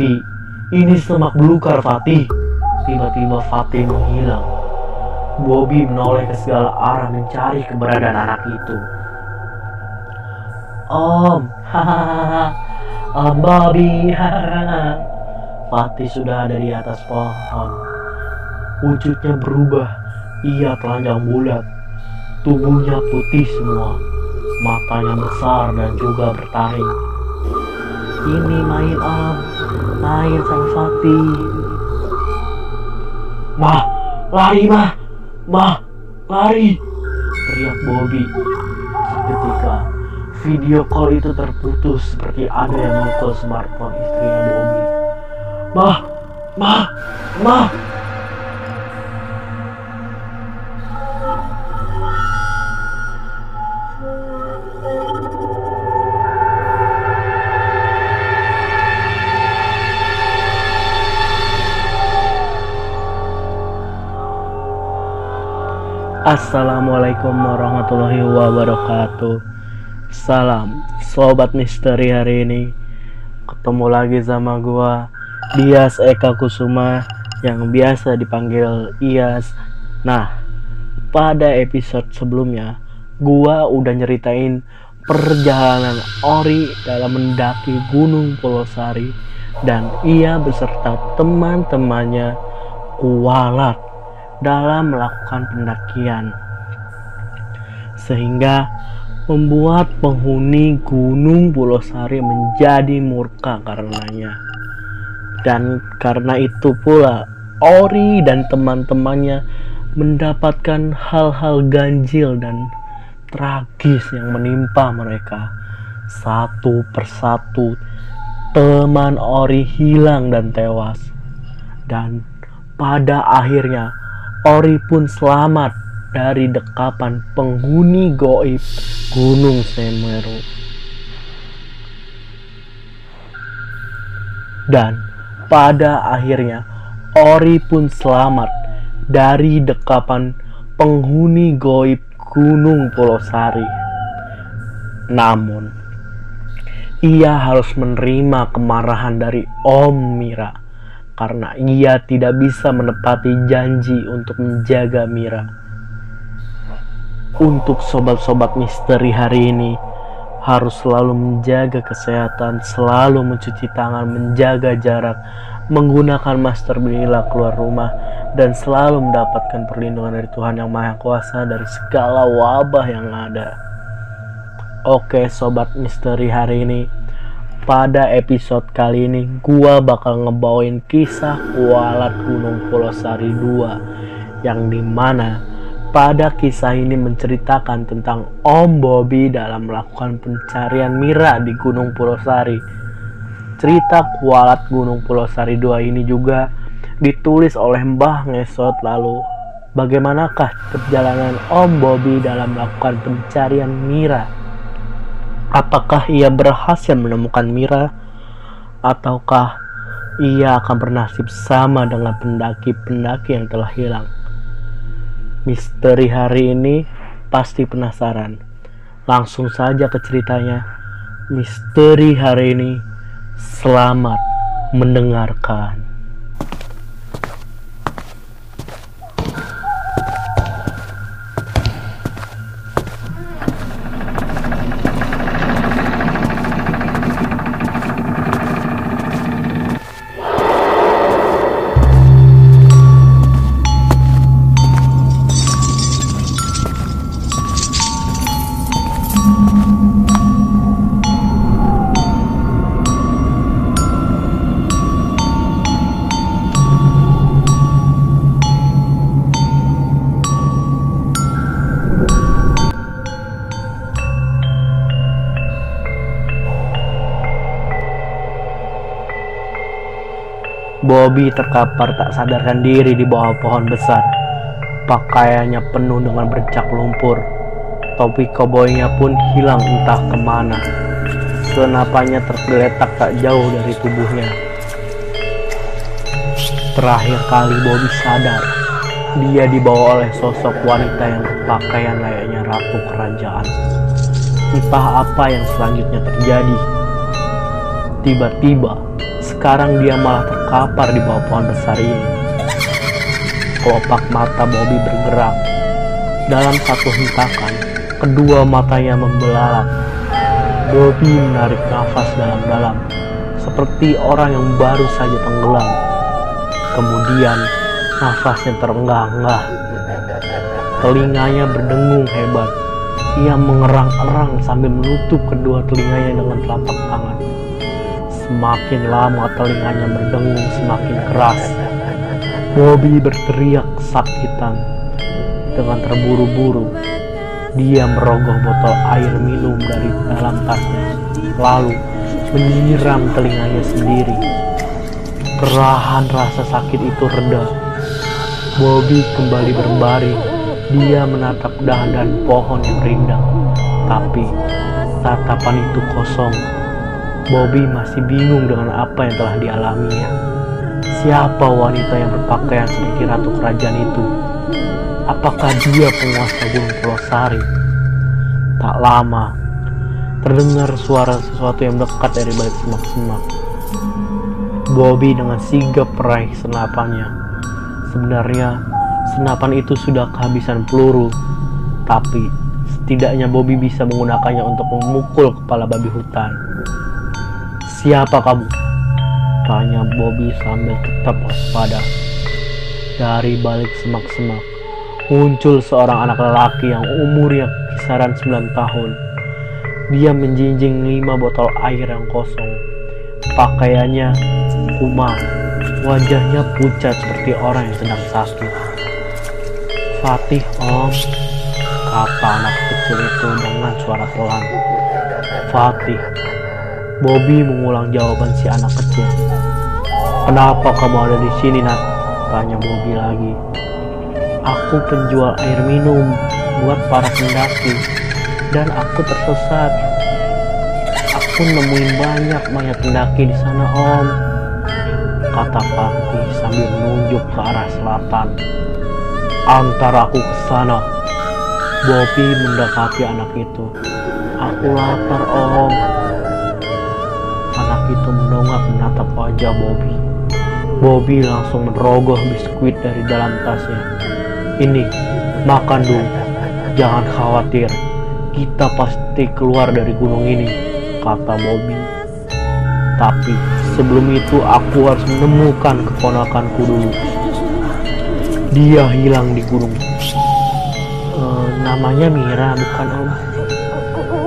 Tapi ini semak belukar Fatih. Tiba-tiba Fatih menghilang. Bobby menoleh ke segala arah mencari keberadaan anak itu. Om, hahaha, Om Bobby, hahaha. Fatih sudah ada di atas pohon. Wujudnya berubah. Ia telanjang bulat. Tubuhnya putih semua. Matanya besar dan juga bertaring. Ini main Om, main sama Fatih. Mah, lari mah, mah, lari. Teriak Bobby. Ketika video call itu terputus seperti ada yang memukul smartphone istrinya Bobby. Mah, mah, mah. Assalamualaikum warahmatullahi wabarakatuh. Salam Sobat Misteri hari ini. Ketemu lagi sama gua Dias Eka Kusuma Yang biasa dipanggil Ias. Nah Pada episode sebelumnya Gua udah nyeritain Perjalanan Ori dalam mendaki Gunung Polosari Dan ia beserta teman-temannya Kualat dalam melakukan pendakian sehingga membuat penghuni Gunung Pulau Sari menjadi murka karenanya. Dan karena itu pula Ori dan teman-temannya mendapatkan hal-hal ganjil dan tragis yang menimpa mereka. Satu persatu teman Ori hilang dan tewas. Dan pada akhirnya Ori pun selamat dari dekapan penghuni goib Gunung Semeru. Dan pada akhirnya Ori pun selamat dari dekapan penghuni goib Gunung Polosari. Namun, ia harus menerima kemarahan dari Om Mira karena ia tidak bisa menepati janji untuk menjaga Mira. Untuk sobat-sobat misteri hari ini, harus selalu menjaga kesehatan, selalu mencuci tangan, menjaga jarak, menggunakan master bila keluar rumah, dan selalu mendapatkan perlindungan dari Tuhan Yang Maha Kuasa dari segala wabah yang ada. Oke, sobat misteri hari ini, pada episode kali ini gua bakal ngebawain kisah kualat Gunung Polosari 2 yang di mana pada kisah ini menceritakan tentang Om Bobby dalam melakukan pencarian Mira di Gunung Polosari. Cerita kualat Gunung Polosari 2 ini juga ditulis oleh Mbah Ngesot lalu bagaimanakah perjalanan Om Bobby dalam melakukan pencarian Mira Apakah ia berhasil menemukan Mira ataukah ia akan bernasib sama dengan pendaki-pendaki yang telah hilang? Misteri hari ini pasti penasaran. Langsung saja ke ceritanya. Misteri hari ini selamat mendengarkan. Bobby terkapar tak sadarkan diri di bawah pohon besar. Pakaiannya penuh dengan bercak lumpur. Topi koboynya pun hilang entah ke mana. Senapanya tergeletak tak jauh dari tubuhnya. Terakhir kali Bobby sadar, dia dibawa oleh sosok wanita yang berpakaian layaknya ratu kerajaan. Entah apa yang selanjutnya terjadi. Tiba-tiba sekarang dia malah terkapar di bawah pohon besar ini. Kelopak mata Bobby bergerak. Dalam satu hentakan, kedua matanya membelalak. Bobby menarik nafas dalam-dalam, seperti orang yang baru saja tenggelam. Kemudian, nafasnya terenggah-enggah. Telinganya berdengung hebat. Ia mengerang-erang sambil menutup kedua telinganya dengan telapak tangan. Semakin lama telinganya berdengung semakin keras. Bobby berteriak kesakitan. Dengan terburu-buru, dia merogoh botol air minum dari dalam tasnya, lalu menyiram telinganya sendiri. Kerahan rasa sakit itu reda. Bobby kembali berbaring. Dia menatap dahan dan pohon yang rindang, tapi tatapan itu kosong. Bobby masih bingung dengan apa yang telah dialaminya. Siapa wanita yang berpakaian seperti ratu kerajaan itu? Apakah dia penguasa Gunung Pelosari? Tak lama, terdengar suara sesuatu yang dekat dari balik semak-semak. Bobby dengan sigap meraih senapannya. Sebenarnya, senapan itu sudah kehabisan peluru, tapi setidaknya Bobby bisa menggunakannya untuk memukul kepala babi hutan. Siapa kamu? Tanya Bobby sambil tetap waspada. Dari balik semak-semak, muncul seorang anak lelaki yang umurnya kisaran 9 tahun. Dia menjinjing lima botol air yang kosong. Pakaiannya kumal, wajahnya pucat seperti orang yang sedang sakit. Fatih om, kata anak kecil itu dengan suara pelan. Fatih, Bobby mengulang jawaban si anak kecil. Kenapa kamu ada di sini, Nak? Tanya Bobby lagi. Aku penjual air minum buat para pendaki dan aku tersesat. Aku nemuin banyak mayat pendaki di sana, Om. Kata Fatih sambil menunjuk ke arah selatan. Antar aku ke sana. Bobby mendekati anak itu. Aku lapar, Om. Itu mendongak menatap wajah Bobby. Bobby langsung merogoh biskuit dari dalam tasnya. Ini, makan dulu. Jangan khawatir. Kita pasti keluar dari gunung ini, kata Bobby. Tapi sebelum itu aku harus menemukan keponakanku dulu. Dia hilang di gunung. E, namanya Mira, bukan Om?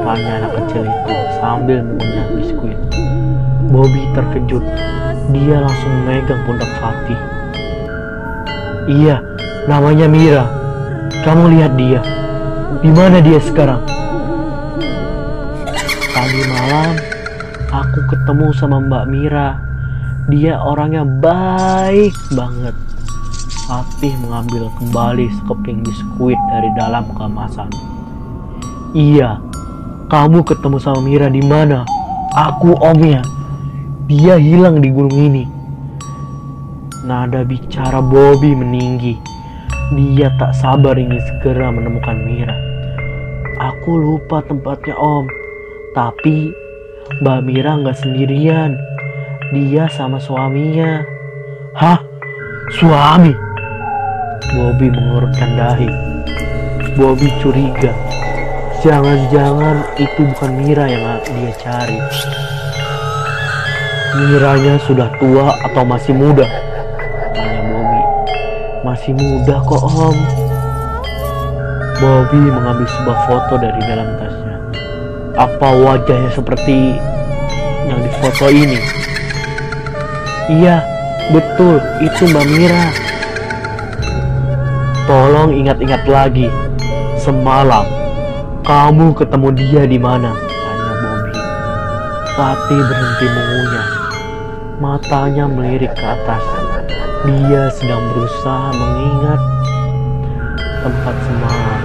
Tanya anak kecil itu sambil mengunyah biskuit. Bobby terkejut. Dia langsung memegang pundak Fatih. Iya, namanya Mira. Kamu lihat dia. Di mana dia sekarang? Tadi malam aku ketemu sama Mbak Mira. Dia orangnya baik banget. Fatih mengambil kembali sekeping biskuit dari dalam kemasan. Iya, kamu ketemu sama Mira di mana? Aku omnya. Dia hilang di gunung ini. Nada bicara Bobby meninggi. Dia tak sabar ingin segera menemukan Mira. Aku lupa tempatnya om. Tapi Mbak Mira nggak sendirian. Dia sama suaminya. Hah? Suami? Bobby mengurutkan dahi. Bobby curiga. Jangan-jangan itu bukan Mira yang dia cari. Miranya sudah tua atau masih muda? Tanya Bobby. Masih muda kok om. Bobby mengambil sebuah foto dari dalam tasnya. Apa wajahnya seperti yang di foto ini? Iya, betul, itu Mbak Mira. Tolong ingat-ingat lagi. Semalam kamu ketemu dia di mana? Tanya Bobby. Fatih berhenti mengunyah. Matanya melirik ke atas. Dia sedang berusaha mengingat tempat semalam.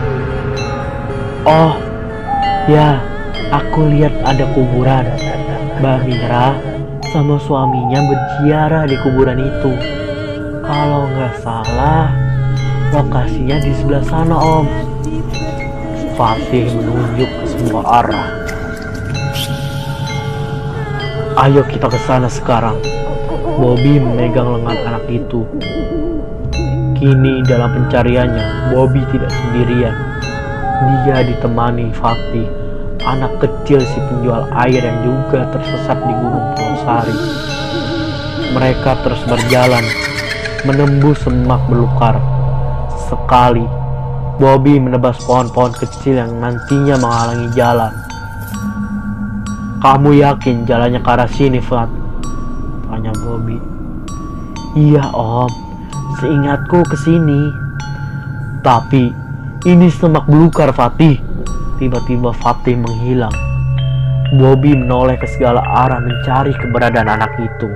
Oh, ya, aku lihat ada kuburan. Mbak Mira sama suaminya berziarah di kuburan itu. Kalau nggak salah, lokasinya di sebelah sana, Om. Fatih menunjuk ke semua arah. Ayo kita ke sana sekarang. Bobby memegang lengan anak itu. Kini dalam pencariannya, Bobby tidak sendirian. Dia ditemani Fatih, anak kecil si penjual air yang juga tersesat di Gunung Polosari. Mereka terus berjalan, menembus semak belukar. Sekali, Bobby menebas pohon-pohon kecil yang nantinya menghalangi jalan. Kamu yakin jalannya ke arah sini, Fat? Tanya Bobby. Iya, Om. Seingatku ke sini. Tapi ini semak belukar, Fatih. Tiba-tiba Fatih menghilang. Bobby menoleh ke segala arah mencari keberadaan anak itu.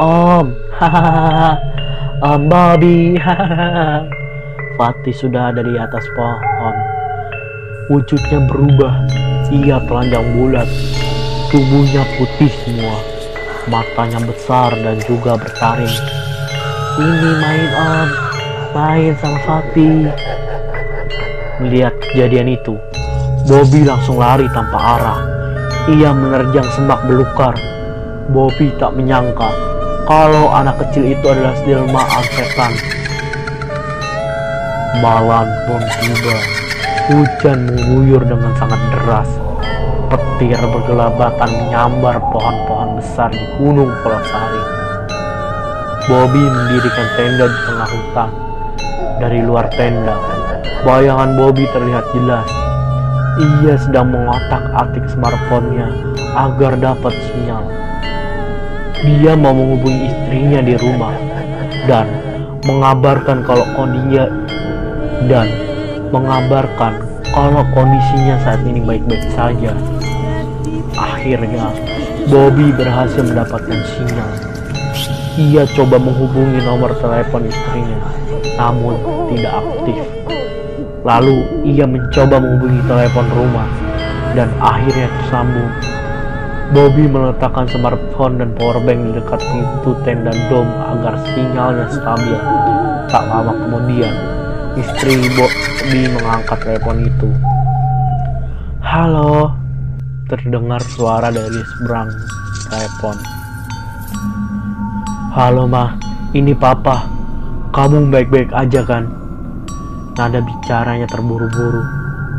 Om, hahaha, Om Bobby, hahaha. Fatih sudah ada di atas pohon. Wujudnya berubah. Ia telanjang bulat. Tubuhnya putih semua. Matanya besar dan juga bertaring. Ini main om. Main sama Fatih. Melihat kejadian itu, Bobby langsung lari tanpa arah. Ia menerjang semak belukar. Bobby tak menyangka kalau anak kecil itu adalah delmaan setan. Malam pun tiba. Hujan mengguyur dengan sangat deras. Petir bergelabatan menyambar pohon-pohon besar di Gunung Polosari. Bobby mendirikan tenda di tengah hutan. Dari luar tenda, bayangan Bobby terlihat jelas. Ia sedang mengotak-atik smartphone-nya agar dapat sinyal. Dia mau menghubungi istrinya di rumah dan mengabarkan kalau kondisinya dan mengabarkan kalau kondisinya saat ini baik-baik saja. Akhirnya, Bobby berhasil mendapatkan sinyal. Ia coba menghubungi nomor telepon istrinya, namun tidak aktif. Lalu, ia mencoba menghubungi telepon rumah, dan akhirnya tersambung. Bobby meletakkan smartphone dan powerbank di dekat pintu tenda dom agar sinyalnya stabil. Tak lama kemudian, istri Bobby mengangkat telepon itu. Halo, terdengar suara dari seberang telepon. Halo mah, ini papa. Kamu baik-baik aja kan? Nada bicaranya terburu-buru.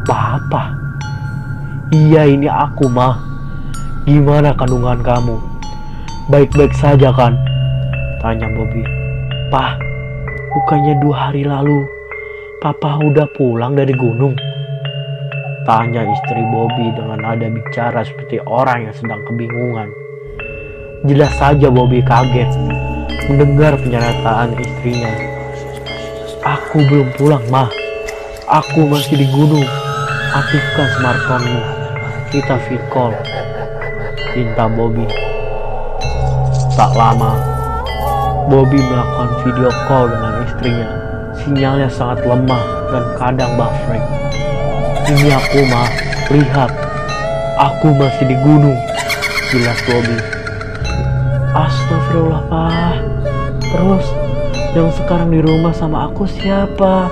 Papa? Iya ini aku mah. Gimana kandungan kamu? Baik-baik saja kan? Tanya Bobby. Pah, bukannya dua hari lalu Papa udah pulang dari gunung? Tanya istri Bobby dengan nada bicara seperti orang yang sedang kebingungan. Jelas saja Bobby kaget mendengar pernyataan istrinya. Aku belum pulang, mah. Aku masih di gunung. Aktifkan smartphone-mu. Kita fit call. Cinta Bobby. Tak lama, Bobby melakukan video call dengan istrinya. Sinyalnya sangat lemah dan kadang buffering. Ini aku mah, lihat. Aku masih di gunung. Jelas Bobby. Astagfirullah, Pak. Terus, yang sekarang di rumah sama aku siapa?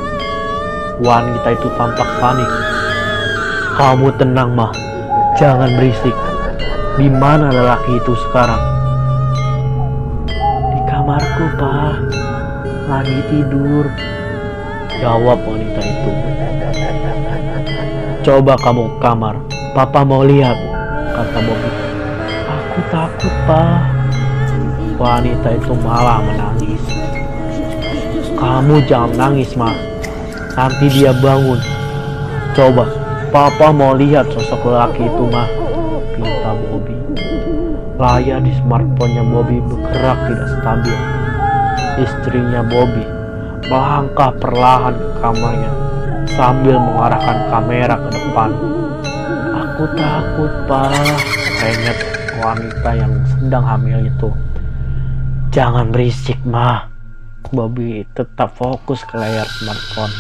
Wanita itu tampak panik. Kamu tenang, mah. Jangan berisik. Di mana lelaki itu sekarang? Di kamarku, Pak. Lagi tidur. Jawab wanita itu. Coba kamu ke kamar. Papa mau lihat, kata Bobby. Aku takut, Pak. Wanita itu malah menangis. Kamu jangan nangis, mah. Nanti dia bangun. Coba, Papa mau lihat sosok lelaki itu, mah. Pinta Bobby. Layar di smartphone-nya Bobby bergerak tidak stabil. Istrinya Bobby melangkah perlahan ke kamarnya sambil mengarahkan kamera ke depan. Aku takut, Pak. Renyet wanita yang sedang hamil itu. Jangan berisik, mah. Bobby tetap fokus ke layar smartphone.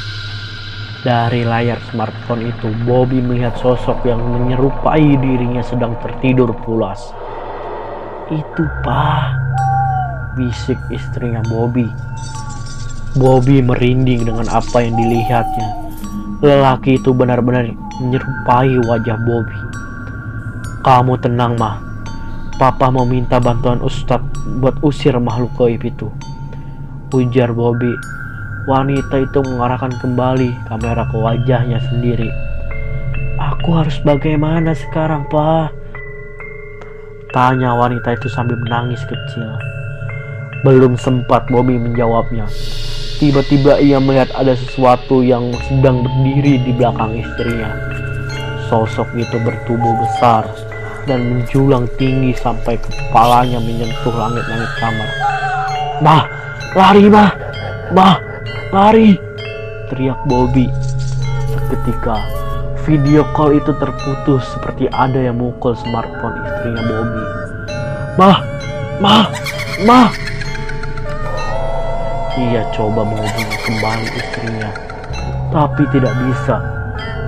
Dari layar smartphone itu, Bobby melihat sosok yang menyerupai dirinya sedang tertidur pulas. Itu, Pak. Bisik istrinya Bobby. Bobby merinding dengan apa yang dilihatnya. Lelaki itu benar-benar menyerupai wajah Bobby. Kamu tenang, mah. Papa mau minta bantuan Ustadz buat usir makhluk gaib itu. Ujar Bobby. Wanita itu mengarahkan kembali kamera ke wajahnya sendiri. Aku harus bagaimana sekarang, Pak? Tanya wanita itu sambil menangis kecil. Belum sempat Bobby menjawabnya. Tiba-tiba ia melihat ada sesuatu yang sedang berdiri di belakang istrinya. Sosok itu bertubuh besar, dan menjulang tinggi sampai kepalanya menyentuh langit-langit kamar. Mah, lari mah, mah, lari! Teriak Bobby. Seketika, video call itu terputus seperti ada yang mukul smartphone istrinya Bobby. Mah, mah, mah! Ia coba menghubungi kembali istrinya, tapi tidak bisa.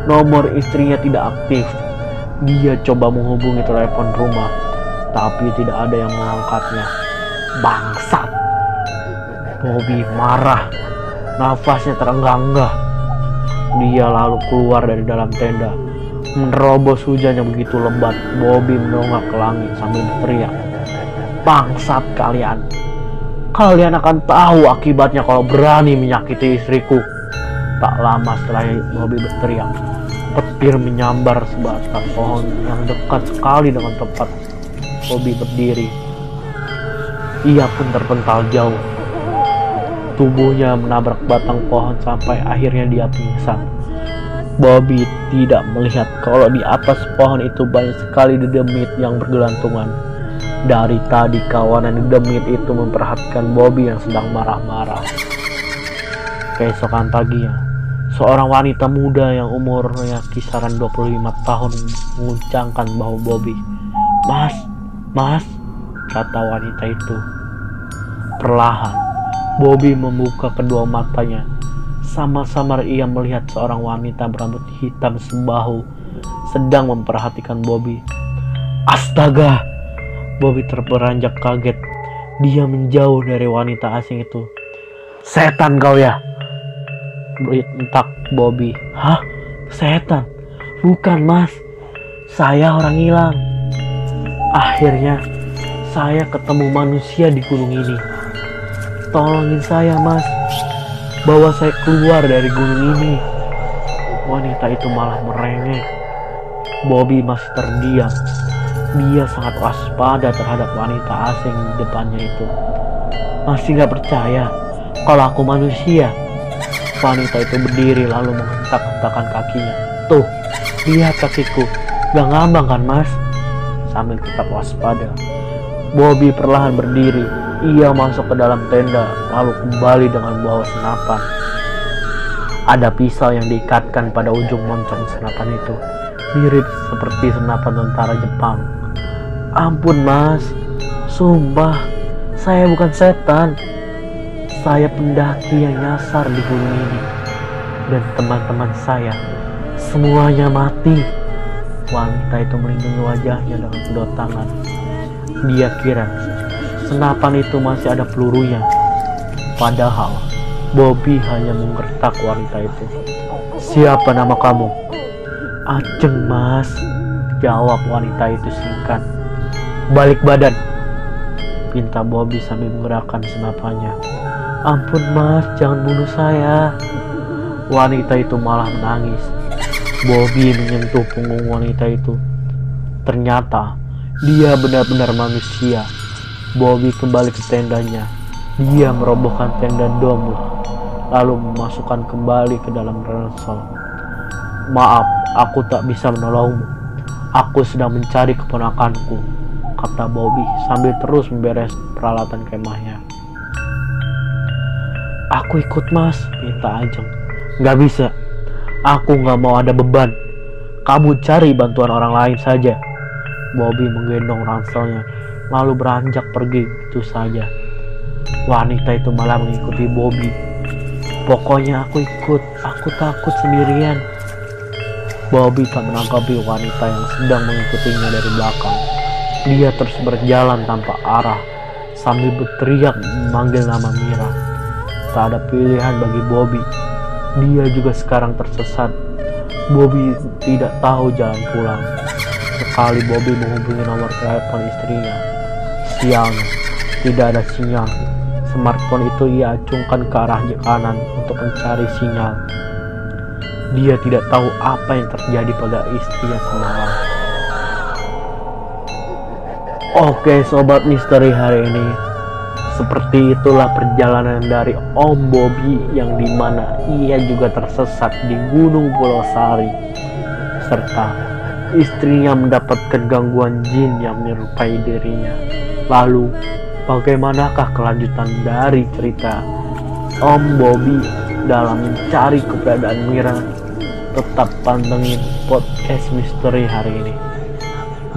Nomor istrinya tidak aktif dia coba menghubungi telepon rumah, tapi tidak ada yang mengangkatnya. Bangsat! Bobby marah, nafasnya terenggah-enggah. Dia lalu keluar dari dalam tenda, menerobos hujan yang begitu lebat. Bobby menongak ke langit sambil berteriak, Bangsat kalian! Kalian akan tahu akibatnya kalau berani menyakiti istriku. Tak lama setelah Bobby berteriak, petir menyambar sebatang pohon yang dekat sekali dengan tempat Bobby berdiri. Ia pun terpental jauh. Tubuhnya menabrak batang pohon sampai akhirnya dia pingsan. Bobby tidak melihat kalau di atas pohon itu banyak sekali dedemit yang bergelantungan. Dari tadi kawanan dedemit itu memperhatikan Bobby yang sedang marah-marah. Keesokan paginya, Seorang wanita muda yang umurnya kisaran 25 tahun menguncangkan bahu Bobby. Mas, mas, kata wanita itu. Perlahan, Bobby membuka kedua matanya. Sama-sama ia melihat seorang wanita berambut hitam sebahu sedang memperhatikan Bobby. Astaga! Bobby terperanjak kaget. Dia menjauh dari wanita asing itu. Setan kau ya! bentak Bobby. Hah? Setan? Bukan mas, saya orang hilang. Akhirnya saya ketemu manusia di gunung ini. Tolongin saya mas, bawa saya keluar dari gunung ini. Wanita itu malah merengek. Bobby masih terdiam. Dia sangat waspada terhadap wanita asing di depannya itu. Masih gak percaya kalau aku manusia. Wanita itu berdiri lalu menghentak-hentakan kakinya. Tuh, lihat kakiku. Gak ngambang kan mas? Sambil tetap waspada. Bobby perlahan berdiri. Ia masuk ke dalam tenda, lalu kembali dengan bawa senapan. Ada pisau yang diikatkan pada ujung moncong senapan itu. Mirip seperti senapan tentara Jepang. Ampun mas, sumpah, saya bukan setan. Saya pendaki yang nyasar di gunung ini dan teman-teman saya semuanya mati. Wanita itu melindungi wajahnya dengan kedua tangan. Dia kira senapan itu masih ada pelurunya. Padahal Bobby hanya menggertak wanita itu. Siapa nama kamu? Aceng mas, jawab wanita itu singkat. Balik badan, pinta Bobby sambil menggerakkan senapannya. Ampun mas, jangan bunuh saya. Wanita itu malah menangis. Bobby menyentuh punggung wanita itu. Ternyata dia benar-benar manusia. Bobby kembali ke tendanya. Dia merobohkan tenda dom, lalu memasukkan kembali ke dalam ransel. Maaf, aku tak bisa menolongmu. Aku sedang mencari keponakanku, kata Bobby sambil terus memberes peralatan kemahnya. Aku ikut mas, minta Ajeng. Gak bisa, aku gak mau ada beban. Kamu cari bantuan orang lain saja. Bobby menggendong ranselnya, lalu beranjak pergi itu saja. Wanita itu malah mengikuti Bobby. Pokoknya aku ikut, aku takut sendirian. Bobby tak menanggapi wanita yang sedang mengikutinya dari belakang. Dia terus berjalan tanpa arah sambil berteriak memanggil nama Mira. Tak ada pilihan bagi Bobby. Dia juga sekarang tersesat. Bobby tidak tahu jalan pulang. Sekali Bobby menghubungi nomor telepon istrinya, Sialnya, tidak ada sinyal. Smartphone itu ia acungkan ke arah kanan untuk mencari sinyal. Dia tidak tahu apa yang terjadi pada istrinya semalam. Oke sobat misteri hari ini. Seperti itulah perjalanan dari Om Bobby yang di mana ia juga tersesat di Gunung Pulau Sari. Serta istrinya mendapatkan gangguan jin yang menyerupai dirinya. Lalu bagaimanakah kelanjutan dari cerita Om Bobby dalam mencari keberadaan Mira? Tetap pantengin podcast misteri hari ini.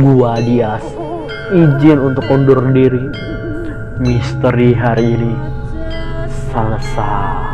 Gua Dias izin untuk undur diri. Misteri hari ini selesai.